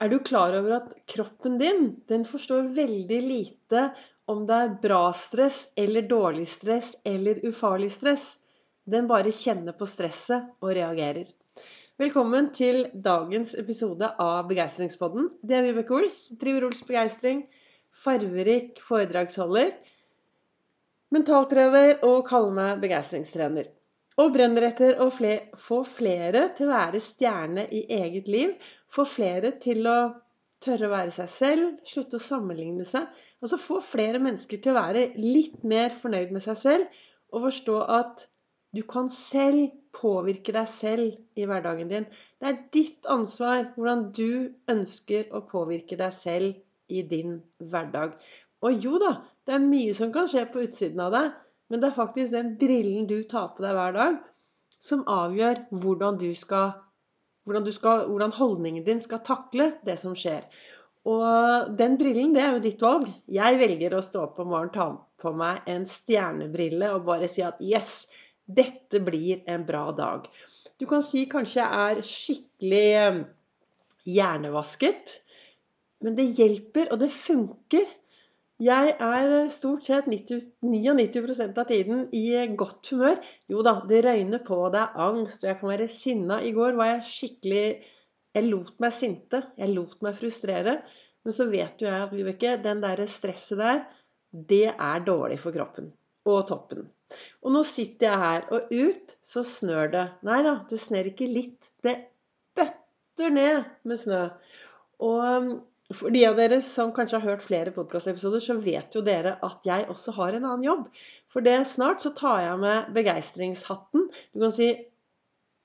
Er du klar over at kroppen din den forstår veldig lite om det er bra stress eller dårlig stress eller ufarlig stress? Den bare kjenner på stresset og reagerer. Velkommen til dagens episode av Begeistringspodden. Det er Vibeke Ols. Driver Ols Begeistring. Farverik foredragsholder. Mentaltrener og kaller meg begeistringstrener. Og brenner etter å få flere til å være stjerne i eget liv. Få flere til å tørre å være seg selv, slutte å sammenligne seg. Altså få flere mennesker til å være litt mer fornøyd med seg selv og forstå at du kan selv påvirke deg selv i hverdagen din. Det er ditt ansvar hvordan du ønsker å påvirke deg selv i din hverdag. Og jo da, det er mye som kan skje på utsiden av deg. Men det er faktisk den brillen du tar på deg hver dag, som avgjør hvordan, du skal, hvordan, du skal, hvordan holdningen din skal takle det som skjer. Og den brillen, det er jo ditt valg. Jeg velger å stå opp om morgenen, ta på meg en stjernebrille og bare si at yes, dette blir en bra dag. Du kan si kanskje jeg er skikkelig eh, hjernevasket. Men det hjelper, og det funker. Jeg er stort sett 90, 99% av tiden i godt humør. Jo da, det røyner på, det er angst, og jeg kan være sinna. I går var jeg skikkelig Jeg lot meg sinte. Jeg lot meg frustrere. Men så vet jo jeg at Vibeke, den der stresset der, det er dårlig for kroppen. Og toppen. Og nå sitter jeg her, og ut så snør det. Nei da, det sner ikke litt. Det bøtter ned med snø. Og for de av dere som kanskje har hørt flere podkastepisoder, så vet jo dere at jeg også har en annen jobb. For det snart så tar jeg med begeistringshatten. Du kan si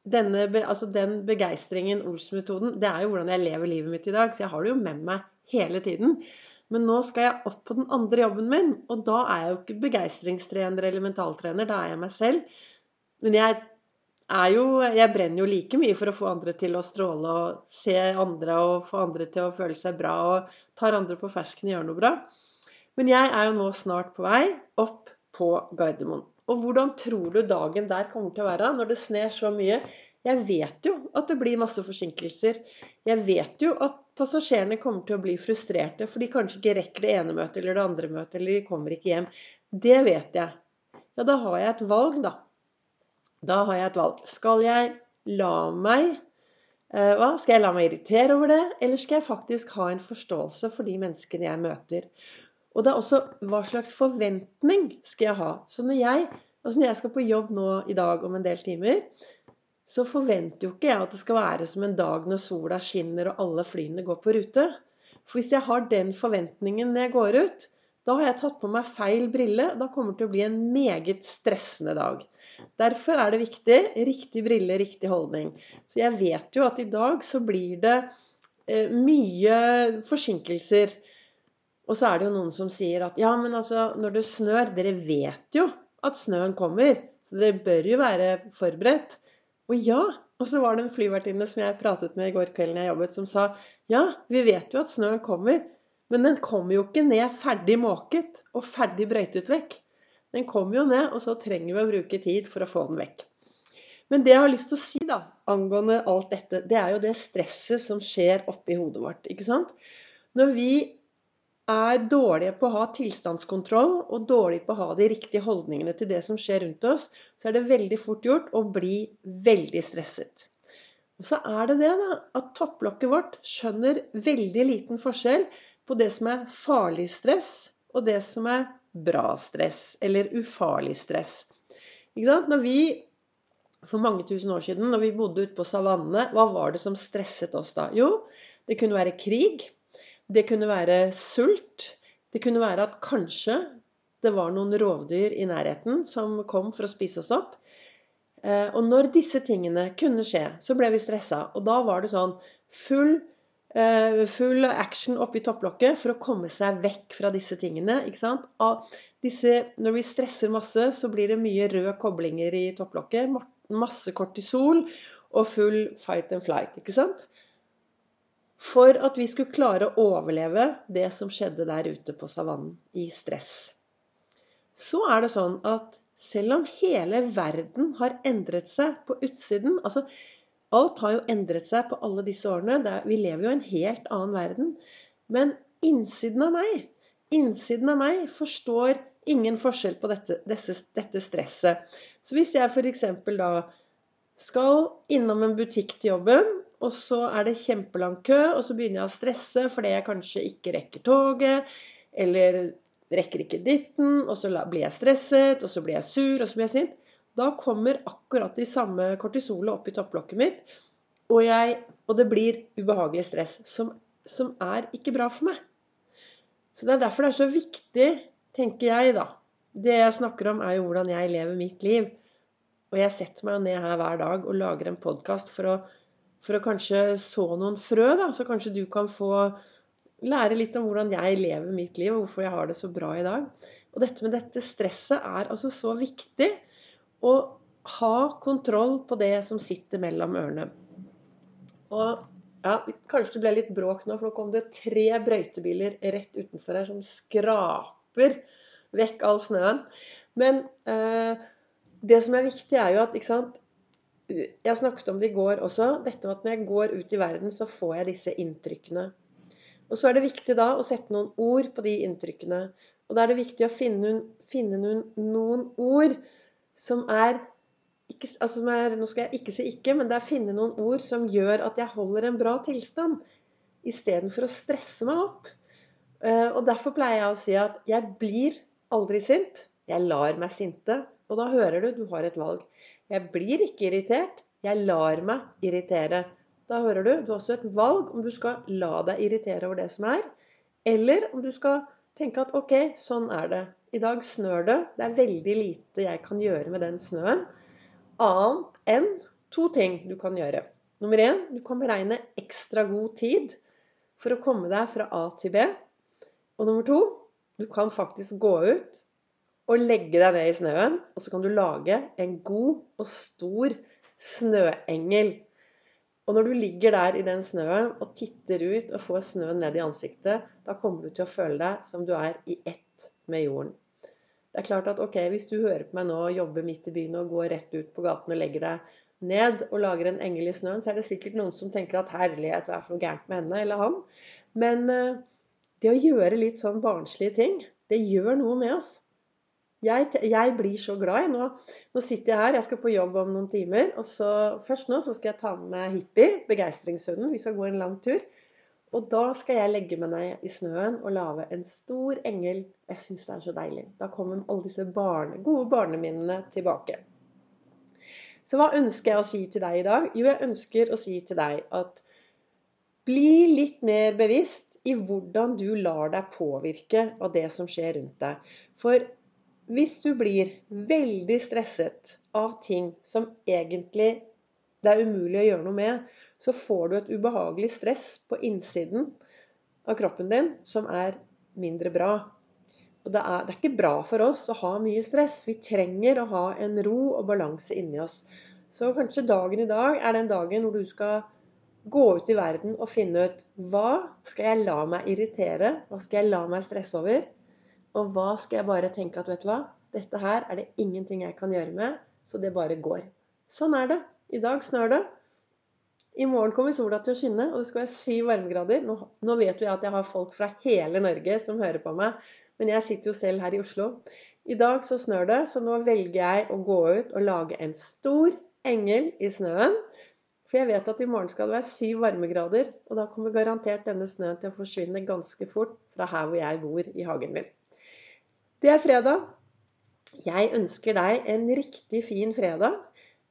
denne, altså den begeistringen, Ols-metoden, det er jo hvordan jeg lever livet mitt i dag. Så jeg har det jo med meg hele tiden. Men nå skal jeg opp på den andre jobben min, og da er jeg jo ikke begeistringstrener eller mentaltrener. Da er jeg meg selv. Men jeg er jo Jeg brenner jo like mye for å få andre til å stråle og se andre og få andre til å føle seg bra og tar andre på fersken og gjør noe bra. Men jeg er jo nå snart på vei opp på Gardermoen. Og hvordan tror du dagen der kommer til å være når det sner så mye? Jeg vet jo at det blir masse forsinkelser. Jeg vet jo at passasjerene kommer til å bli frustrerte, for de kanskje ikke rekker det ene møtet eller det andre møtet, eller de kommer ikke hjem. Det vet jeg. Ja, da har jeg et valg, da. Da har jeg et valg. Skal jeg la meg eh, hva? Skal jeg la meg irritere over det, eller skal jeg faktisk ha en forståelse for de menneskene jeg møter? Og det er også hva slags forventning skal jeg ha? Så når jeg, altså når jeg skal på jobb nå i dag om en del timer, så forventer jo ikke jeg at det skal være som en dag når sola skinner og alle flyene går på rute. For hvis jeg har den forventningen når jeg går ut, da har jeg tatt på meg feil brille. Da kommer det til å bli en meget stressende dag. Derfor er det viktig riktig brille, riktig holdning. Så jeg vet jo at i dag så blir det eh, mye forsinkelser. Og så er det jo noen som sier at ja, men altså, når det snør Dere vet jo at snøen kommer, så dere bør jo være forberedt. Og ja, og så var det en flyvertinne som jeg pratet med i går kveld jeg jobbet, som sa ja, vi vet jo at snøen kommer, men den kommer jo ikke ned ferdig måket og ferdig brøytet vekk. Den kommer jo ned, og så trenger vi å bruke tid for å få den vekk. Men det jeg har lyst til å si da, angående alt dette, det er jo det stresset som skjer oppi hodet vårt. ikke sant? Når vi er dårlige på å ha tilstandskontroll og dårlige på å ha de riktige holdningene til det som skjer rundt oss, så er det veldig fort gjort å bli veldig stresset. Og så er det det da, at topplokket vårt skjønner veldig liten forskjell på det som er farlig stress, og det som er bra stress, eller ufarlig stress. Når vi for mange tusen år siden, når vi bodde ute på savannene, hva var det som stresset oss da? Jo, det kunne være krig. Det kunne være sult. Det kunne være at kanskje det var noen rovdyr i nærheten som kom for å spise oss opp. Eh, og når disse tingene kunne skje, så ble vi stressa. Og da var det sånn full full action oppi topplokket for å komme seg vekk fra disse tingene. ikke sant? Disse, når vi stresser masse, så blir det mye røde koblinger i topplokket. Masse kortisol og full fight and flight. ikke sant? For at vi skulle klare å overleve det som skjedde der ute på savannen i stress. Så er det sånn at selv om hele verden har endret seg på utsiden altså Alt har jo endret seg på alle disse årene. vi lever jo i en helt annen verden. Men innsiden av meg, innsiden av meg forstår ingen forskjell på dette, dette, dette stresset. Så hvis jeg f.eks. da skal innom en butikk til jobben, og så er det kjempelang kø, og så begynner jeg å stresse fordi jeg kanskje ikke rekker toget, eller rekker ikke ditten, og så blir jeg stresset, og så blir jeg sur, og så blir jeg sint. Da kommer akkurat de samme kortisolet opp i topplokket mitt, og, jeg, og det blir ubehagelig stress, som, som er ikke bra for meg. Så det er derfor det er så viktig, tenker jeg, da. Det jeg snakker om, er jo hvordan jeg lever mitt liv. Og jeg setter meg ned her hver dag og lager en podkast for, for, å kanskje så noen frø, da. Så kanskje du kan få lære litt om hvordan jeg lever mitt liv, og hvorfor jeg har det så bra i dag. Og dette med dette stresset er altså så viktig. Å ha kontroll på det som sitter mellom ørene. Og ja, kanskje det ble litt bråk nå, for nå kom det tre brøytebiler rett utenfor her som skraper vekk all snøen. Men eh, det som er viktig, er jo at ikke sant, Jeg snakket om det i går også. Dette med at når jeg går ut i verden, så får jeg disse inntrykkene. Og så er det viktig da å sette noen ord på de inntrykkene. Og da er det viktig å finne, finne noen, ord som er, ikke, altså som er Nå skal jeg ikke si ikke, men det er å finne noen ord som gjør at jeg holder en bra tilstand. Istedenfor å stresse meg opp. Eh, og derfor pleier jeg å si at jeg blir aldri sint. Jeg lar meg sinte. Og da hører du du har et valg. Jeg blir ikke irritert. Jeg lar meg irritere. Da hører du du har også et valg om du skal la deg irritere over det som er, eller om du skal tenke at ok, sånn er det. I dag snør det. Det er veldig lite jeg kan gjøre med den snøen. Annet enn to ting du kan gjøre. Nummer én, du kan beregne ekstra god tid for å komme deg fra A til B. Og nummer to, du kan faktisk gå ut og legge deg ned i snøen. Og så kan du lage en god og stor snøengel. Og når du ligger der i den snøen og titter ut og får snøen ned i ansiktet, da kommer du til å føle deg som du er i ett med jorden. Det er klart at ok, Hvis du hører på meg nå og jobber midt i byen og går rett ut på gaten og legger deg ned og lager en engel i snøen, så er det sikkert noen som tenker at herlighet, hva er for noe gærent med henne eller han? Men eh, det å gjøre litt sånn barnslige ting, det gjør noe med oss. Jeg, jeg, blir så glad. Nå, nå, sitter jeg her, jeg skal på jobb om noen timer. og så, Først nå så skal jeg ta med meg Hippie, begeistringshunden. Vi skal gå en lang tur. Og da skal jeg legge meg ned i snøen og lage en stor engel. Jeg syns det er så deilig. Da kommer alle disse barne, gode barneminnene tilbake. Så hva ønsker jeg å si til deg i dag? Jo, jeg ønsker å si til deg at bli litt mer bevisst i hvordan du lar deg påvirke av det som skjer rundt deg. For hvis du blir veldig stresset av ting som egentlig det er umulig å gjøre noe med, så får du et ubehagelig stress på innsiden av kroppen din som er mindre bra. Og det er, det er, ikke bra for oss å ha mye stress. Vi trenger å ha en ro og balanse inni oss. Så kanskje dagen i dag er den dagen hvor du skal gå ut i verden og finne ut hva skal jeg la meg irritere, hva skal jeg la meg stresse over, og hva skal jeg bare tenke at vet du hva, dette her er det ingenting jeg kan gjøre med, så det bare går. Sånn er det. I dag snør det. I morgen kommer sola til å skinne, og det skal være syv varmegrader. Nå, nå vet jeg at jeg har folk fra hele Norge som hører på meg, men jeg sitter jo selv her i Oslo. I dag så snør det, så nå velger jeg å gå ut og lage en stor engel i snøen. For jeg vet at i morgen skal det være syv varmegrader, og da kommer garantert denne snøen til å forsvinne ganske fort fra her hvor jeg bor i hagen min. Det er fredag. Jeg ønsker deg en riktig fin fredag.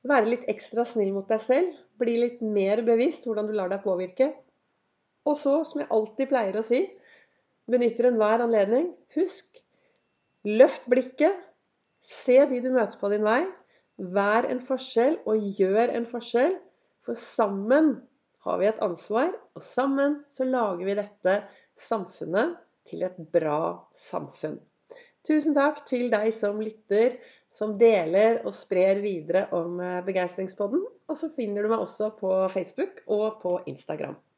Være litt ekstra snill mot deg selv. Bli litt mer bevisst hvordan du lar deg påvirke. Og så, som jeg alltid pleier å si, benytter enhver anledning. Husk løft blikket. Se de du møter på din vei. Vær en forskjell, og gjør en forskjell. For sammen har vi et ansvar, og sammen så lager vi dette samfunnet til et bra samfunn. Tusen takk til deg som lytter, som deler og sprer videre om eh, Begeistringspodden. Og så finner du meg også på Facebook og på Instagram.